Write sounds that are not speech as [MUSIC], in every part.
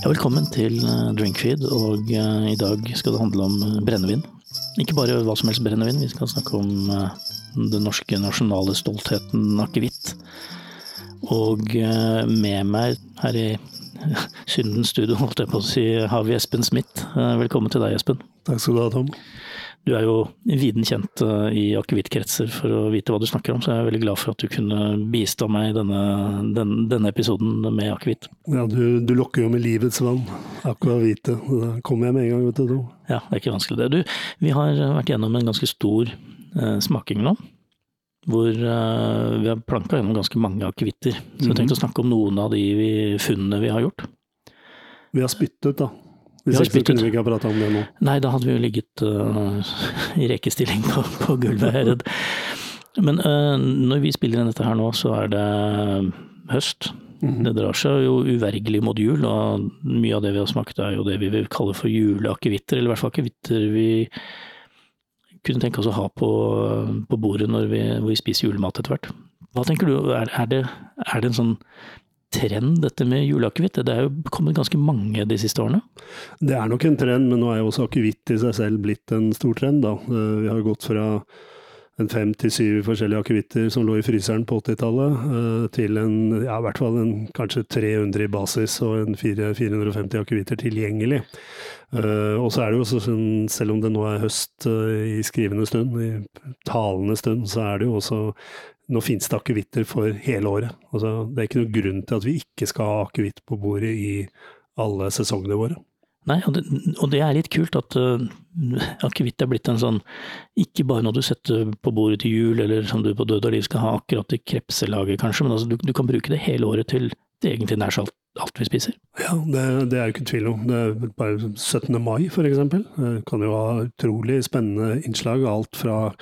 Velkommen til eh, Drinkfeed, og eh, i dag skal det handle om eh, brennevin. Ikke bare hva som helst brennevin, vi skal snakke om den norske nasjonale stoltheten akevitt. Og med meg her i [LAUGHS] syndens studio, holdt jeg på å si, har vi Espen Smith. Velkommen til deg, Espen. Takk skal du ha, Tom. Du er jo viden kjent eh, i akevittkretser for å vite hva du snakker om, så jeg er veldig glad for at du kunne bistå meg i denne, den, denne episoden med akevitt. Ja, du, du lokker jo med livets vann. Akvavite. Da kommer jeg med en gang, vet du. Ja, det er ikke vanskelig det. Du, vi har vært gjennom en ganske stor eh, smaking nå. Hvor eh, vi har planka gjennom ganske mange akevitter. Så jeg tenkte å snakke om noen av de vi, funnene vi har gjort. Vi har spyttet, da. Vi Hvis har ikke så kunne vi ikke ha prata om det nå. Nei, da hadde vi jo ligget uh, i rekestilling på, på gulvet, jeg er. Men uh, når vi spiller inn dette her nå, så er det høst. Mhm. Det drar seg jo uvergelig mot jul, og mye av det vi har smakt er jo det vi vil kalle for juleakevitter, eller i hvert fall akevitter vi kunne tenke oss å ha på, på bordet når vi, vi spiser julemat etter hvert. Hva tenker du, er, er, det, er det en sånn trend dette med juleakevitt? Det er jo kommet ganske mange de siste årene. Det er nok en trend, men nå er jo også akevitt i seg selv blitt en stor trend. da. Eh, Vi har gått fra en fem til syv forskjellige akevitter som lå i fryseren på 80-tallet, eh, til en, ja, i hvert fall en, kanskje 300 i basis og en 4, 450 akevitter tilgjengelig. Eh, og så er det jo sånn, selv om det nå er høst i skrivende stund, i talende stund, så er det jo også nå finnes det akevitter for hele året. Altså, det er ikke noen grunn til at vi ikke skal ha akevitt på bordet i alle sesongene våre. Nei, og det, og det er litt kult at uh, akevitt er blitt en sånn Ikke bare når du setter på bordet til jul, eller som du på død og liv skal ha akkurat i krepselaget kanskje, men altså, du, du kan bruke det hele året til det egentlig nær sagt alt vi spiser. Ja, det, det er jo ikke tvil om. Det er bare 17. mai. Det kan jo ha utrolig spennende innslag. Alt fra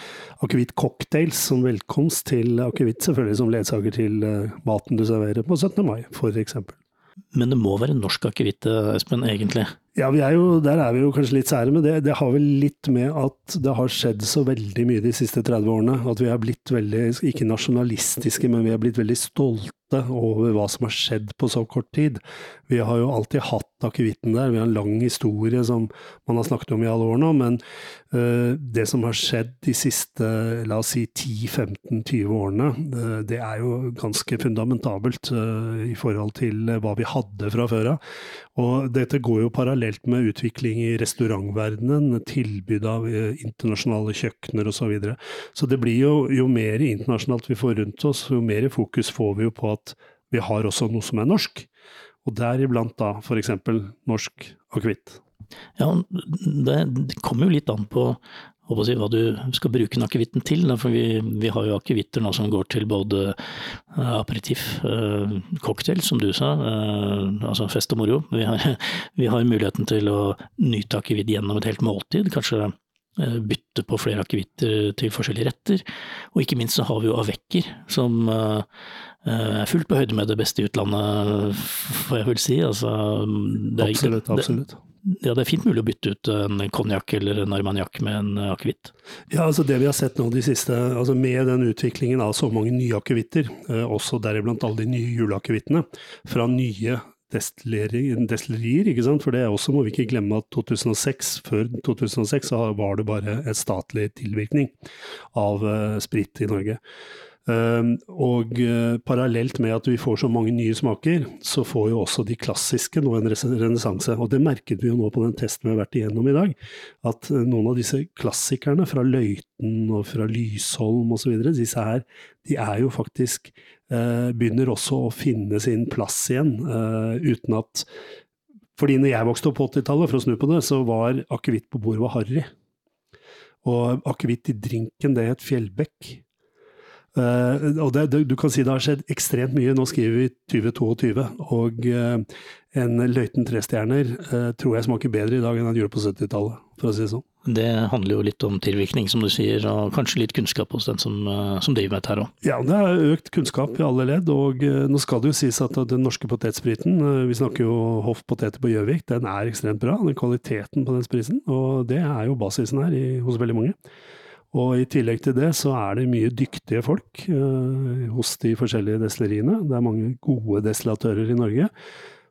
akevittcocktails som velkomst, til akevitt selvfølgelig som ledsager til eh, maten du serverer på 17. mai, eksempel. Men det må være norsk akevitt, eh, Espen, egentlig. Ja, er jo, der er vi jo kanskje litt sære, med det, det har vel litt med at det har skjedd så veldig mye de siste 30 årene. At vi har blitt veldig, ikke nasjonalistiske, men vi har blitt veldig stolte over hva som har skjedd på så kort tid. Vi har jo alltid hatt akevitten der, vi har en lang historie som man har snakket om i alle år nå, men uh, det som har skjedd de siste, la oss si 10-15-20 årene, det, det er jo ganske fundamentabelt uh, i forhold til hva vi hadde fra før av. Og dette går jo parallelt med utvikling i restaurantverdenen, tilbud av eh, internasjonale kjøkkener osv. Så, videre. så det blir jo, jo mer internasjonalt vi får rundt oss, jo mer fokus får vi jo på at vi har også noe som er norsk. Og deriblant da f.eks. norsk akevitt. Ja, det, det kommer jo litt an på si, hva du skal bruke den akevitten til. Da, for vi, vi har jo akevitter nå som går til både eh, aperitiff, eh, cocktail, som du sa, eh, altså fest og moro. Vi har, [LAUGHS] vi har muligheten til å nyte akevitt gjennom et helt måltid. Kanskje bytte på flere akevitter til forskjellige retter. Og ikke minst så har vi jo avekker, som fullt på høyde med det beste i utlandet, får jeg vel si. Altså, det er, Absolutt, absolutt. Det, ja, det er fint mulig å bytte ut en konjakk eller en armagnac med en akevitt. Ja, altså det vi har sett nå de siste, altså med den utviklingen av så mange nye akevitter, eh, også deriblant alle de nye juleakevittene, fra nye destillerier, ikke sant? for det er også må vi ikke glemme at 2006, før 2006 så var det bare en statlig tilvirkning av eh, sprit i Norge. Um, og uh, parallelt med at vi får så mange nye smaker, så får jo også de klassiske nå en renessanse. Og det merket vi jo nå på den testen vi har vært igjennom i dag. At uh, noen av disse klassikerne fra Løiten og fra Lysholm osv., disse her, de er jo faktisk uh, Begynner også å finne sin plass igjen, uten at fordi når jeg vokste opp på 80-tallet, for å snu på det, så var akevitt på bordet var harry. Og akevitt i drinken, det het Fjellbekk. Uh, og det, det, du kan si det har skjedd ekstremt mye. Nå skriver vi 2022, og uh, en Løiten trestjerner uh, tror jeg smaker bedre i dag enn han gjorde på 70-tallet, for å si det sånn. Det handler jo litt om tilvirkning, som du sier, og kanskje litt kunnskap hos den som, som driver med dette her òg. Ja, det er økt kunnskap i alle ledd, og nå skal det jo sies at den norske potetspriten, vi snakker jo Hoff poteter på Gjøvik, den er ekstremt bra, den kvaliteten på den spriten, og det er jo basisen her i, hos veldig mange. Og i tillegg til det så er det mye dyktige folk eh, hos de forskjellige destilleriene. Det er mange gode destillatører i Norge.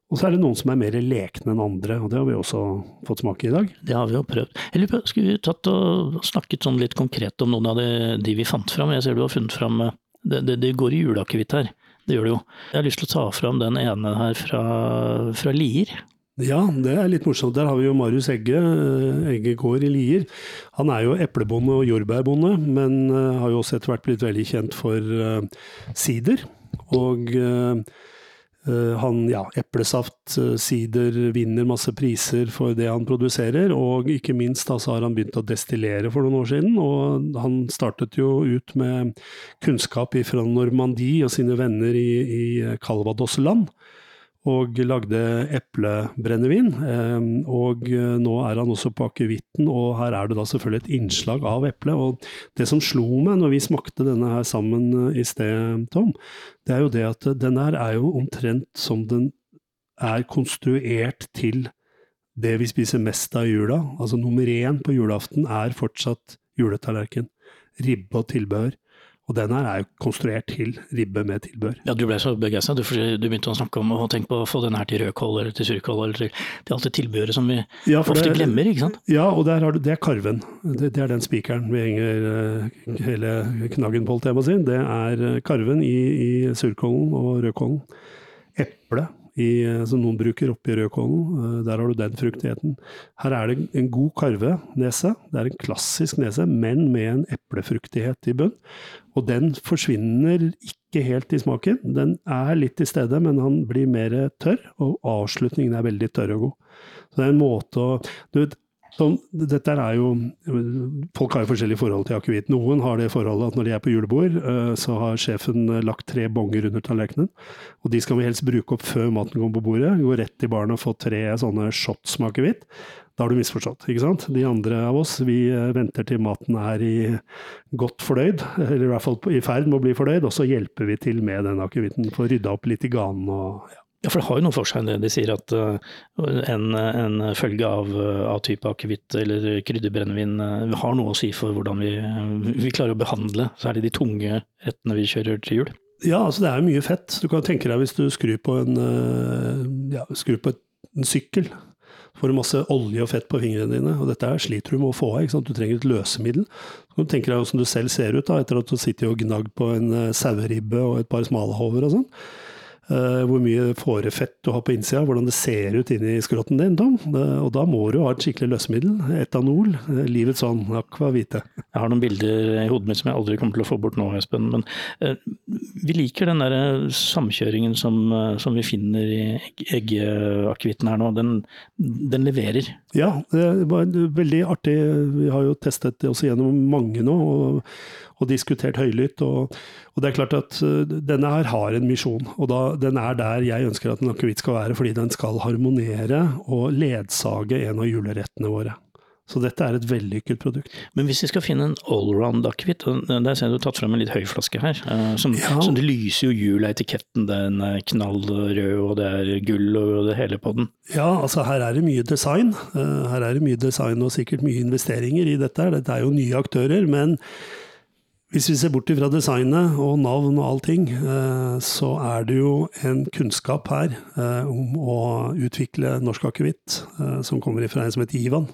Og så er det noen som er mer lekne enn andre, og det har vi også fått smake i dag. Det har vi jo prøvd. Eller Skulle vi tatt og snakket sånn litt konkret om noen av de, de vi fant fram? Jeg ser du har funnet fram eh, Det, det, det går i juleakevitt her, det gjør det jo. Jeg har lyst til å ta fram den ene her fra, fra Lier. Ja, det er litt morsomt. Der har vi jo Marius Egge, eh, Egge gård i Lier. Han er jo eplebonde og jordbærbonde, men uh, har jo også etter hvert blitt veldig kjent for uh, sider. Og han, ja, eplesaft, sider, vinner masse priser for det han produserer. Og ikke minst da, så har han begynt å destillere for noen år siden. Og han startet jo ut med kunnskap fra Normandie og sine venner i, i Calvados-land og lagde eplebrennevin. Ehm, og eh, nå er han også på akevitten, og her er det da selvfølgelig et innslag av eple. Og det som slo meg når vi smakte denne her sammen eh, i sted, Tom, det er jo det at den her er jo omtrent som den er konstruert til det vi spiser mest av i jula. Altså nummer én på julaften er fortsatt juletallerken. Ribbe og tilbehør. Og den her er jo konstruert til ribbe med tilbør. Ja, Du ble så begeistra. Du, du, begynte å snakke om å tenke på å få den her til rødkål eller til surkål. eller til, til alt det tilbehøret som vi ja, ofte det, glemmer, ikke sant? Ja, og du, det er karven. Det, det er den spikeren vi henger uh, hele knaggen på, holdt jeg på å si. Det er eh, karven i, i surkålen og rødkålen. Eple i, eh, som noen bruker oppi rødkålen. Der har du den fruktigheten. Her er det en god karvenese. Det er en klassisk nese, men med en eplefruktighet i bunn. Og den forsvinner ikke helt i smaken. Den er litt i stedet, men han blir mer tørr, og avslutningen er veldig tørr og god. Så det er en måte å du vet, så, dette er jo Folk har jo forskjellige forhold til akevitt. Noen har det forholdet at når de er på julebord, eh, så har sjefen lagt tre bonger under tallerkenen. Og de skal vi helst bruke opp før maten kommer på bordet. Gå rett til baren og få tre sånne shots med akevitt. Da har du misforstått, ikke sant. De andre av oss, vi eh, venter til maten er i godt fordøyd, eller i hvert fall i ferd med å bli fordøyd, og så hjelper vi til med den akevitten. Får rydda opp litt i ganen og ja. Ja, for det har jo noe for seg det de sier at uh, en, en, følge av, av type akevitt eller krydderbrennevin uh, har noe å si for hvordan vi, vi klarer å behandle særlig de tunge rettene vi kjører til jul. Ja, altså det er mye fett. Du kan tenke deg hvis du skrur på en, ja, skrur på en sykkel får du masse olje og fett på fingrene dine, og dette sliter du med å få av. Du trenger et løsemiddel. Så du tenker deg hvordan du selv ser ut da, etter at du sitter og gnagd på en saueribbe og et par smalahover og sånn. Uh, hvor mye fårefett du har på innsida, hvordan det ser ut inni skrotten din. Tom. Uh, og da må du ha et skikkelig løsemiddel. Etanol. Uh, livets sånn, aqua vite. Jeg har noen bilder i hodet mitt som jeg aldri kommer til å få bort nå, Espen. Men vi liker den der samkjøringen som, som vi finner i eggeakevitten her nå. Den, den, leverer. Ja, det var veldig artig. Vi har jo testet det også gjennom mange nå. og og diskutert høylytt. Og, og, det er klart at uh, denne her har en misjon, og da, den er der jeg ønsker at en akevitt skal være, fordi den skal harmonere og ledsage en av julerettene våre. Så dette er et vellykket produkt. Men hvis vi skal finne en allround-akevitt, der ser du tatt frem en litt høy flaske her. Eh, som, ja. som det lyser jo jul av etiketten, den er knallrød og det er gull og det hele på den. Ja, altså her er det mye design. Eh, her er det mye design og sikkert mye investeringer i dette. Dette er jo nye aktører, men hvis vi ser bort fra designet og navn og allting, eh, så er det jo en kunnskap her eh, om å utvikle norsk akevitt, eh, som kommer fra en som heter Ivan.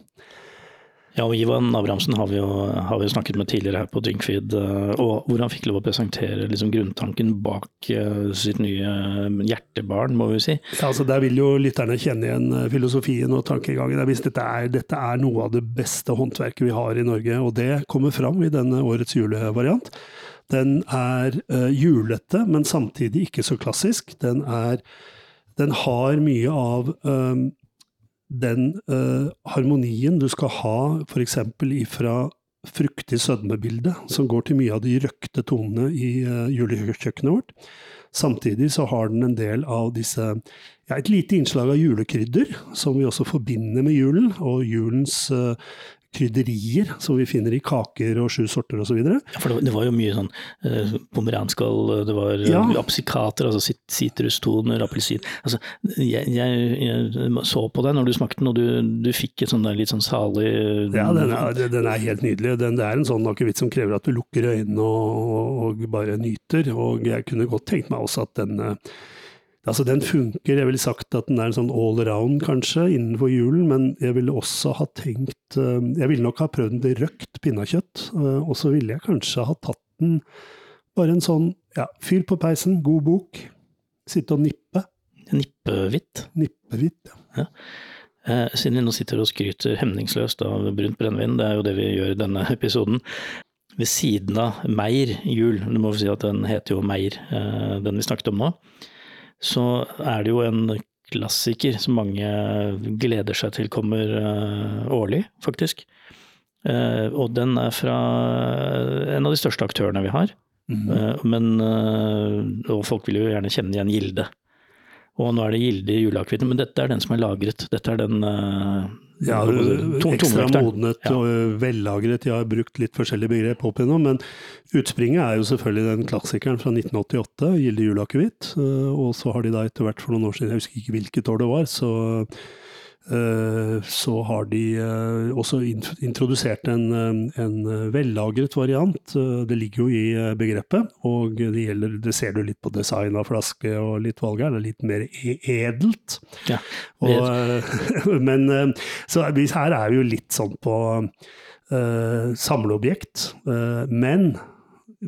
Ja, og Ivan Abrahamsen har vi jo, har vi snakket med tidligere her på Dynkfeed, eh, og hvor han fikk lov å presentere liksom grunntanken bak eh, sitt nye eh, hjertebarn, må vi si. Ja, altså Der vil jo lytterne kjenne igjen filosofien og tankegangen. Hvis dette er, dette er noe av det beste håndverket vi har i Norge, og det kommer fram i denne årets julevariant. Den er julete, men samtidig ikke så klassisk. Den, er, den har mye av um, den uh, harmonien du skal ha f.eks. ifra fruktig sødmebilde, som går til mye av de røkte tonene i uh, julekjøkkenet vårt. Samtidig så har den en del av disse ja, et lite innslag av julekrydder, som vi også forbinder med julen, og julens uh, krydderier som vi finner i kaker og sju sorter osv. Ja, for det, var jo mye sånn eh, pomeranskall, det var eh, ja. apsikater, altså sitrustoner, appelsin altså, jeg, jeg, jeg, så på deg når du smakte den, og du, du fikk et sånn der litt sånn salig Ja, den er, den er helt nydelig. Den, det er en sånn akevitt som krever at du lukker øynene og, og, bare nyter. Og jeg kunne godt tenkt meg også at den Altså Den funker, jeg ville sagt at den er en sånn all around kanskje innenfor julen, men jeg ville også ha tenkt eh, Jeg ville nok ha prøvd den røkt pinnekjøtt, eh, og så ville jeg kanskje ha tatt den bare en sånn ja, fyr på peisen, god bok, sitte og nippe. Nippehvitt. Nippehvitt, ja. Eh, siden vi nå sitter og skryter hemningsløst av brunt brennevin, det er jo det vi gjør i denne [LAUGHS] episoden, ved siden av Meir jul, du må få si at den heter jo Meir, eh, den vi snakket om nå, så er det jo en klassiker som mange gleder seg til kommer eh, årlig, faktisk. Eh, og den er fra en av de største aktørene vi har. Mm. Men, og folk vil jo gjerne kjenne igjen Gilde. Og nå er det Gilde juleakevitt. men dette er den som er lagret. Dette er den ja, ekstra modnet og vellagret. Jeg har brukt litt forskjellige begrep opp igjennom, men utspringet er jo selvfølgelig den klassikeren fra 1988, Gilde juleakevitt. Og så har de da etter hvert for noen år siden, jeg husker ikke hvilket år det var, så Eh, så har de eh, også introdusert en, eh, en vellagret variant. Det ligger jo i begrepet, og det, gjelder, det ser du litt på design av flaske og litt valg her. Det er litt mer e-, edelt. Ja, og, [LAUGHS] men så her er vi jo litt sånn på samleobjekt. Men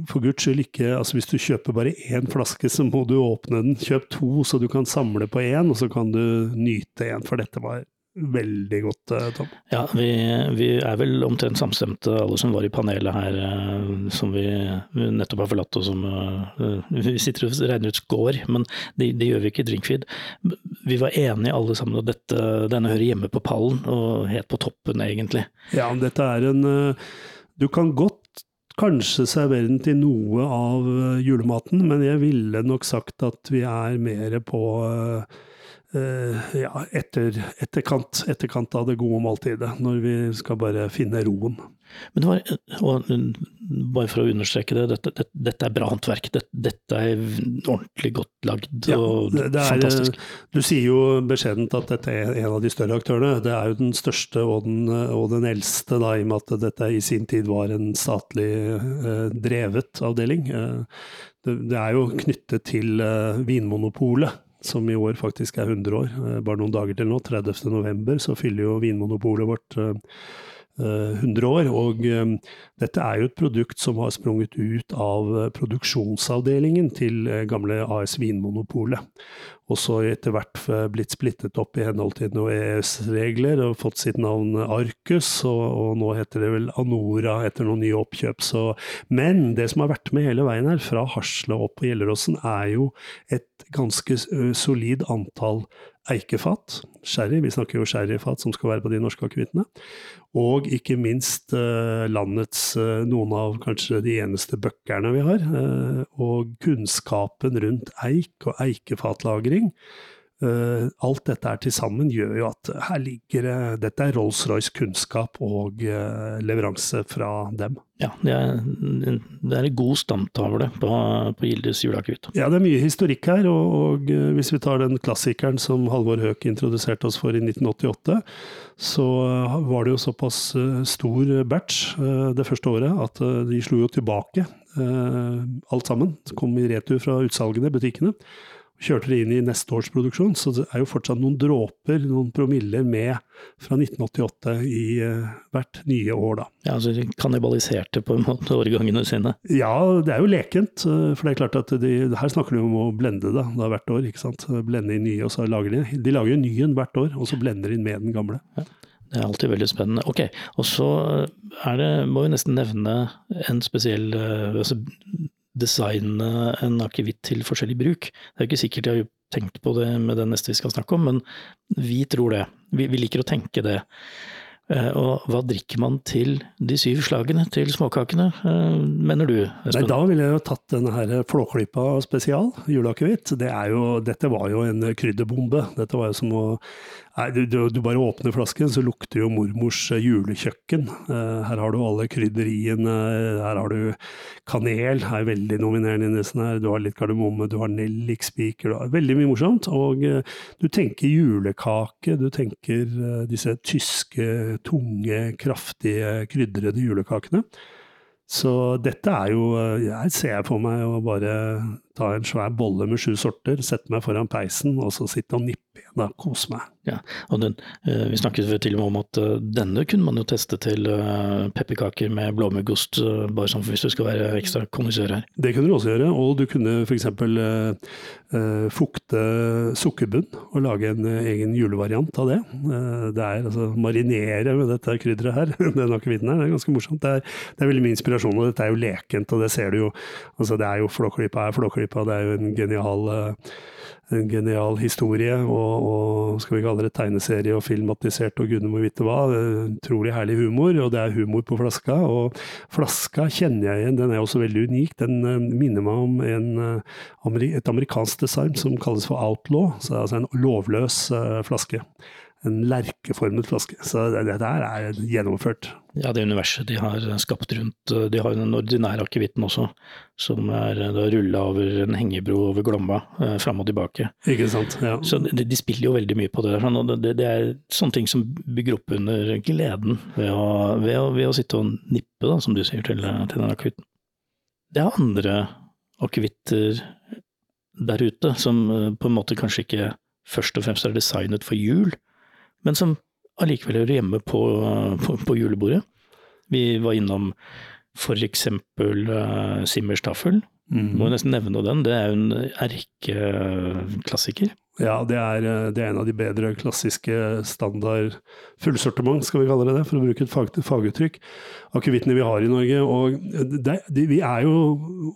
for guds skyld ikke altså Hvis du kjøper bare én flaske, så må du åpne den. Kjøp to, så du kan samle på én, og så kan du nyte én. For dette var veldig godt, eh, Tom. Ja, vi, vi, er vel omtrent samstemte, alle som var i panelet her, eh, som vi, nettopp har forlatt, og som uh, Vi sitter og regner ut går, men det, det gjør vi ikke i Drinkfeed. Vi var enige alle sammen at dette, denne hører hjemme på pallen, og helt på toppen, egentlig. Ja, men dette er en Du kan godt kanskje serverer den til noe av julematen, men jeg ville nok sagt at vi er mer på uh, Eh, ja, etter, etterkant, etterkant av det gode måltidet, når vi skal bare finne roen. Men det var, og bare for å understreke det, dette, dette, dette er bra håndverk. Dette, dette, er ordentlig godt lagd ja, og det, det er, fantastisk. Du sier jo beskjedent at dette er en av de større aktørene. Det er jo den største og den, og den eldste, da, i og med at dette i sin tid var en statlig eh, drevet avdeling. Eh, det, det, er jo knyttet til eh, Vinmonopolet som i år faktisk er 100 år. Eh, bare noen dager til nå, 30. november, så fyller jo Vinmonopolet vårt 100 eh, år. Og dette er jo et produkt som har sprunget ut av eh, produksjonsavdelingen til gamle AS Vinmonopolet og så etter hvert blitt splittet opp i henhold til noen EØS-regler og fått sitt navn Arcus, og, og, nå heter det vel Anora etter noen nye oppkjøp. Så, men det som har vært med hele veien her, fra Hasle opp på Gjelleråsen, er jo et ganske solid antall eikefat, sherry, vi snakker jo sherryfat som skal være på de norske akevittene, og ikke minst uh, landets uh, noen av kanskje de eneste bøkkerne vi har, uh, og kunnskapen rundt eik og eikefatlagring. Uh, alt dette her til sammen gjør jo at her ligger uh, Dette er Rolls-Royce kunnskap og uh, leveranse fra dem. Ja, det er, det er en god stamtavle på, på Gildes juleakevitt. Ja, det er mye historikk her, og, og hvis vi tar den klassikeren som Halvor Høek introduserte oss for i 1988, så var det jo såpass stor batch det første året at de slo jo tilbake alt sammen. Kom i retur fra utsalgene, butikkene kjørte det inn i neste års produksjon, så det er jo fortsatt noen dråper, noen promiller, med fra 1988 i uh, hvert nye år, da. Ja, Så de kannibaliserte på en måte årgangene sine? Ja, det er jo lekent. Uh, for det er klart at de, her snakker du om å blende det da, hvert år. ikke sant? Blende inn nye, og så lager de De lager jo ny en hvert år, og så blender de inn med den gamle. Ja. Det er alltid veldig spennende. Ok, og så er det, må vi nesten nevne en spesiell altså designe en akevitt til forskjellig bruk. Det er ikke sikkert jeg har tenkt på det med det neste vi skal snakke om, men vi tror det. Vi, vi liker å tenke det. Eh, og hva drikker man til de syv slagene, til småkakene, eh, mener du? Espen? Nei, da ville jeg jo tatt denne her Flåklypa spesial, juleakevitt. Det dette var jo en krydderbombe. Dette var jo som å Nei, du, du, du, bare åpner flasken, så lukter jo mormors eh, julekjøkken. Uh, her har du alle krydderiene, her har du kanel, er veldig nominerende i nesten her. Du har litt kardemomme, du har nellikspiker, veldig mye morsomt. Og uh, du tenker julekake, du tenker uh, disse tyske, tunge, kraftige, krydrede julekakene. Så dette er jo Her ser jeg for meg å bare ta en svær bolle med sju sorter, sette meg foran peisen og så sitte og nippe igjen. og kose meg. Ja, og den, eh, Vi snakket til og med om at eh, denne kunne man jo teste til eh, pepperkaker med blåmuggost, bare sånn hvis du skal være ekstra kondisør her. Det kunne du også gjøre, og du kunne f.eks. Uh, fukte sukkerbunn og lage en egen julevariant av det. Uh, det er altså marinere med dette krydderet her, [LAUGHS] den akevitten her, det er ganske morsomt. Det er, det er, veldig mye inspirasjon, og dette er jo lekent, og det ser du jo. Altså, det er jo Flåklypa er Flåklypa, det er jo en genial uh, en genial historie og, og, skal vi kalle det tegneserie og filmatisert og gudene må vite hva. Utrolig herlig humor, og det er humor på flaska. Og flaska kjenner jeg igjen, den er også veldig unik. Den uh, minner meg om en, uh, et amerikansk design som kalles for Outlaw, så det er altså en lovløs flaske en lerkeformet flaske. Så dette her er gjennomført. Ja, det universet de har skapt rundt De har den ordinære akevitten også, som er rulla over en hengebro over Glomma, eh, fram og tilbake. Ikke sant, ja. Så de, de, spiller jo veldig mye på det. Og det, det, er sånne ting som bygger opp under gleden ved å, ved å, ved å sitte og nippe, da, som du sier, til, til den akevitten. Det er andre akevitter der ute som eh, på en måte kanskje ikke først og fremst er designet for jul, men som allikevel hører hjemme på, på, på, julebordet. Vi var innom eksempel uh, Simmerstaffel. Mm. Må nesten nevne den, det er jo en erkeklassiker. Ja, det er, eh, det er, en av de bedre klassiske standard fullsortiment, skal vi kalle det det, for å bruke et fag, faguttrykk. Akevittene vi har i Norge. Og det, de, vi er jo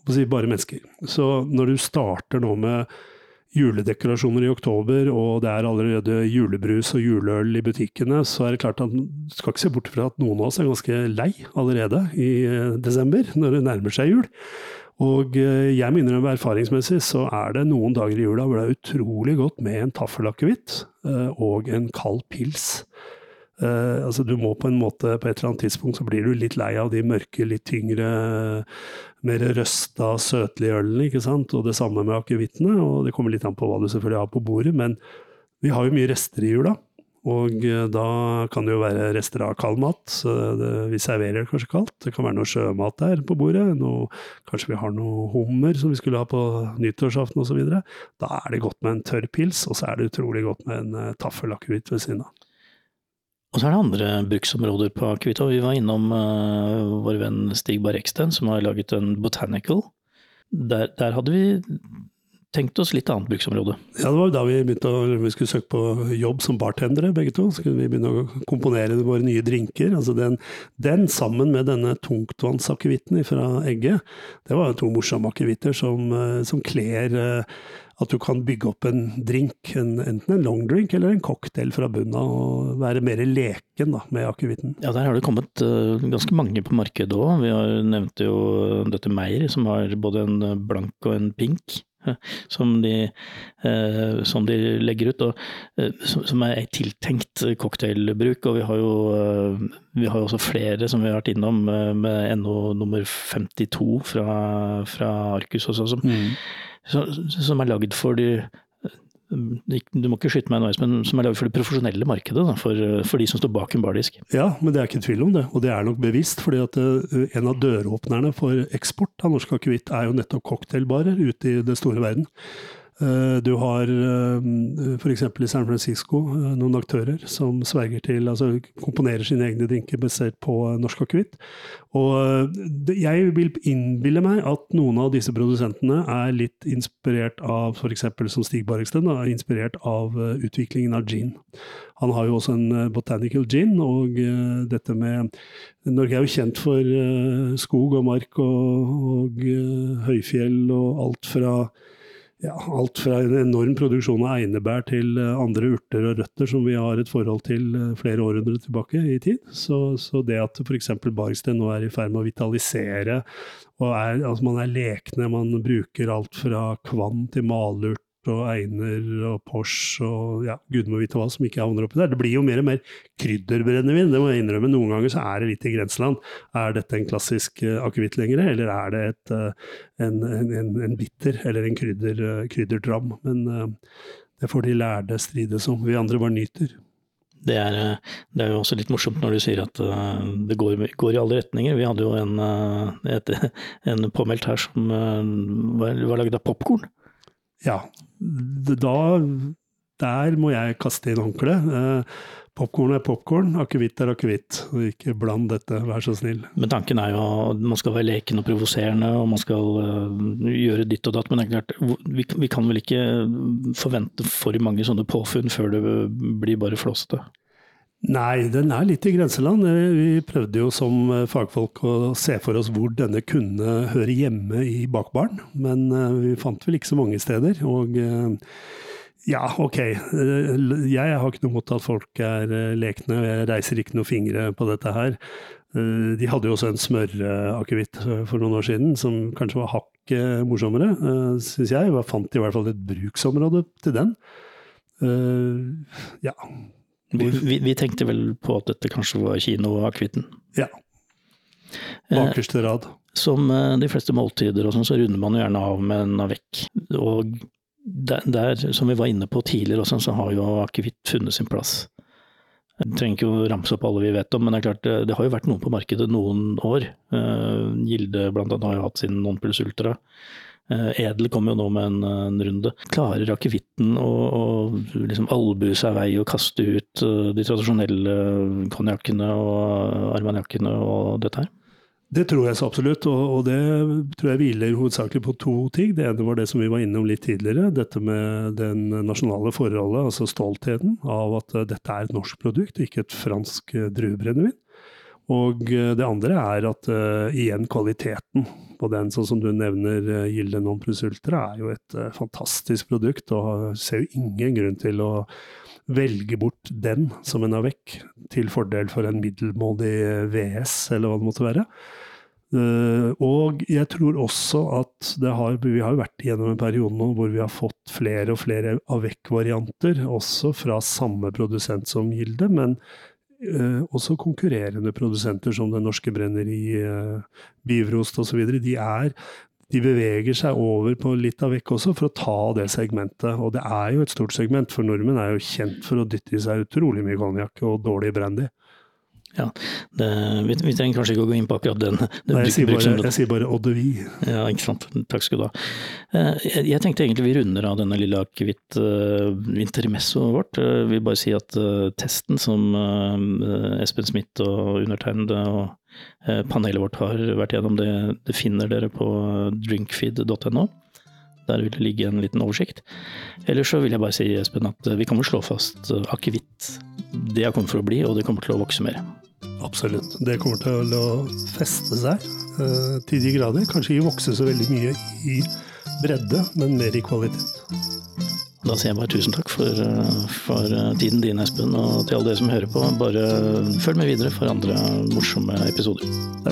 si, bare mennesker. Så når du starter nå med juledekorasjoner i oktober, og det er allerede julebrus og juleøl i butikkene, så er det klart at du skal ikke se bort fra at noen av oss er ganske lei allerede i eh, desember, når det nærmer seg jul. Og eh, jeg minner om erfaringsmessig så er det noen dager i jula hvor det er utrolig godt med en taffelakevitt eh, og en kald pils. Uh, altså du må på en måte, på et eller annet tidspunkt så blir du litt lei av de mørke, litt tyngre, mer røsta, søtlige ølene, ikke sant. Og det samme med akevittene. Og det kommer litt an på hva du selvfølgelig har på bordet, men vi har jo mye rester i jula. Og uh, da kan det jo være rester av kald mat. Vi serverer det kanskje kaldt. Det kan være noe sjømat der på bordet. Noe, kanskje vi har noe hummer som vi skulle ha på nyttårsaften osv. Da er det godt med en tørr pils, og så er det utrolig godt med en taffel akevitt ved siden av. Og så er det andre bruksområder på Kvita. Vi var innom uh, vår venn Stig Barreksten, som har laget en botanical. Der, der, hadde vi tenkt oss litt annet bruksområde. Ja, det var da vi begynte å, vi skulle søke på jobb som bartendere, begge to. Så kunne vi begynne å komponere våre nye drinker. Altså den, den sammen med denne tungtvannsakkevitten fra Egge, det var to morsomme akevitter som, eh, som kler uh, at du kan bygge opp en drink, en, enten en long drink eller en cocktail fra bunnen av, og være mer leken da, med akevitten. Ja, der har det kommet uh, ganske mange på markedet òg. Vi har nevnte jo dette Meyer, som har både en blank og en pink. Som de, uh, som de legger ut, og uh, som er tiltenkt cocktailbruk. Og vi har jo vi har også flere som vi har vært innom, med NO nummer 52 fra, fra Arcus også, som, mm som er lagd for de du må ikke skyte meg nå, men som er laget for det profesjonelle markedet. Da, for, for, de som står bak en bardisk. Ja, men det er ikke tvil om det. Og det er nok bevisst. fordi at uh, en av døråpnerne for eksport av norsk akevitt er jo nettopp cocktailbarer ute i det store verden. Eh, du har eh, f.eks. i San Francisco eh, noen aktører som sverger til, altså komponerer sine egne drinker basert på norsk akevitt. Og jeg vil innbille meg at noen av disse produsentene er litt inspirert av f.eks. som Stig Barreksten, er inspirert av utviklingen av gin. Han har jo også en botanical gin, og dette med Norge er jo kjent for skog og mark og, og høyfjell og alt fra ja, alt fra en enorm produksjon av einebær til eh, andre urter og røtter som vi har et forhold til eh, flere århundrer tilbake i tid. Så, så det at f.eks. Bargsten nå er i ferd med å vitalisere, og er, altså man er lekne, man bruker alt fra kvann til malurt og einer og Porsche og ja, må vite hva som ikke havner oppi der. Det blir jo mer og mer krydderbrennevin, det må jeg innrømme. Noen ganger så er det litt i grenseland. Er dette en klassisk uh, akevitt lenger, eller er det et, uh, en, en, en, bitter eller en krydder, uh, krydderdram? Men det får de lærde strides om. Vi andre bare nyter. Det er, det er, jo også litt morsomt når du sier at det går, går i alle retninger. Vi hadde jo en, et, [LAUGHS] en påmeldt her som var, var lagd av popkorn. Ja, da Der må jeg kaste inn håndkleet. Popkorn er popkorn, akevitt er akevitt. Ikke bland dette, vær så snill. Men tanken er jo at man skal være leken og provoserende, og man skal uh, gjøre ditt og datt. Men det er klart, vi, kan vel ikke forvente for mange sånne påfunn før det blir bare flåsete? Nei, den er litt i grenseland. Vi prøvde jo som fagfolk å se for oss hvor denne kunne høre hjemme i bakbaren, men uh, vi fant vel ikke så mange steder. og ja, ok. Eh, jeg har ikke noe mot at folk er eh, lekne, og jeg reiser ikke noen fingre på dette her. Eh, de hadde jo også en smørakevitt for noen år siden som kanskje var hakket morsommere, syns jeg. Jeg fant i hvert fall et bruksområde til den. Ja. Vi, vi, tenkte vel på at dette kanskje var kinoakevitten? Ja. Bakerste rad. Som de fleste måltider og sånn, så runder man jo gjerne av med en avec. Og der, der, som vi var inne på tidligere også, så har jo akevitt funnet sin plass. Jeg trenger ikke å ramse opp alle vi vet om, men det er klart, det har jo vært noen på markedet noen år. Eh, Gilde blant annet har jo hatt sin non-plus ultra. Uh, Edel kom jo nå med en, en runde. Klarer akevitten å, å liksom albue seg vei og kaste ut uh, de tradisjonelle konjakkene og armaniakkene og dette her? Det tror jeg så absolutt, og, det tror jeg hviler hovedsakelig på to ting. Det ene var det som vi var innom litt tidligere, dette med den nasjonale forholdet, altså stoltheten av at dette er et norsk produkt, ikke et fransk druebrennevin. Og uh, det andre er at igjen kvaliteten på den, sånn som du nevner, Gilde Non Plus Ultra, er jo et fantastisk produkt, og ser jo ingen grunn til å velge bort den som en avec, til fordel for en middelmådig VS, eller hva det måtte være. Uh, og jeg tror også at det har Vi har vært gjennom en periode nå hvor vi har fått flere og flere avec-varianter, også fra samme produsent som Gilde, men uh, også konkurrerende produsenter som Det Norske Brenneri, uh, Bivrost osv. De er de beveger seg over på litt av vekk også, for å ta det segmentet. Og det er jo et stort segment, for nordmenn er jo kjent for å dytte i seg utrolig mye konjakk og dårlig brandy. Ja, det, vi, vi, trenger kanskje ikke å gå inn på akkurat den. den Nei, jeg, sier bare, jeg sier bare vie. Ja, ikke sant. Takk skal du ha. Eh, jeg, jeg tenkte egentlig vi runder av denne lille akevitt-intermessoet vårt. Jeg vil bare si at testen som Espen Smith og undertegnede og Eh, panelet vårt har vært gjennom det. Det finner dere på drinkfeed.no. Der vil det ligge en liten oversikt. Ellers så vil jeg bare si, Espen, at vi kan vel slå fast eh, akevitt. Det har kommet for å bli, og det kommer til å vokse mer. Absolutt. Det kommer til å feste seg uh, til de grader. Kanskje ikke vokse så veldig mye i bredde, men mer i kvalitet. Da sier jeg bare tusen takk for, eh, for, eh, tiden din, Espen, og til alle dere som hører på. Bare følg med videre for andre morsomme episoder. Ja.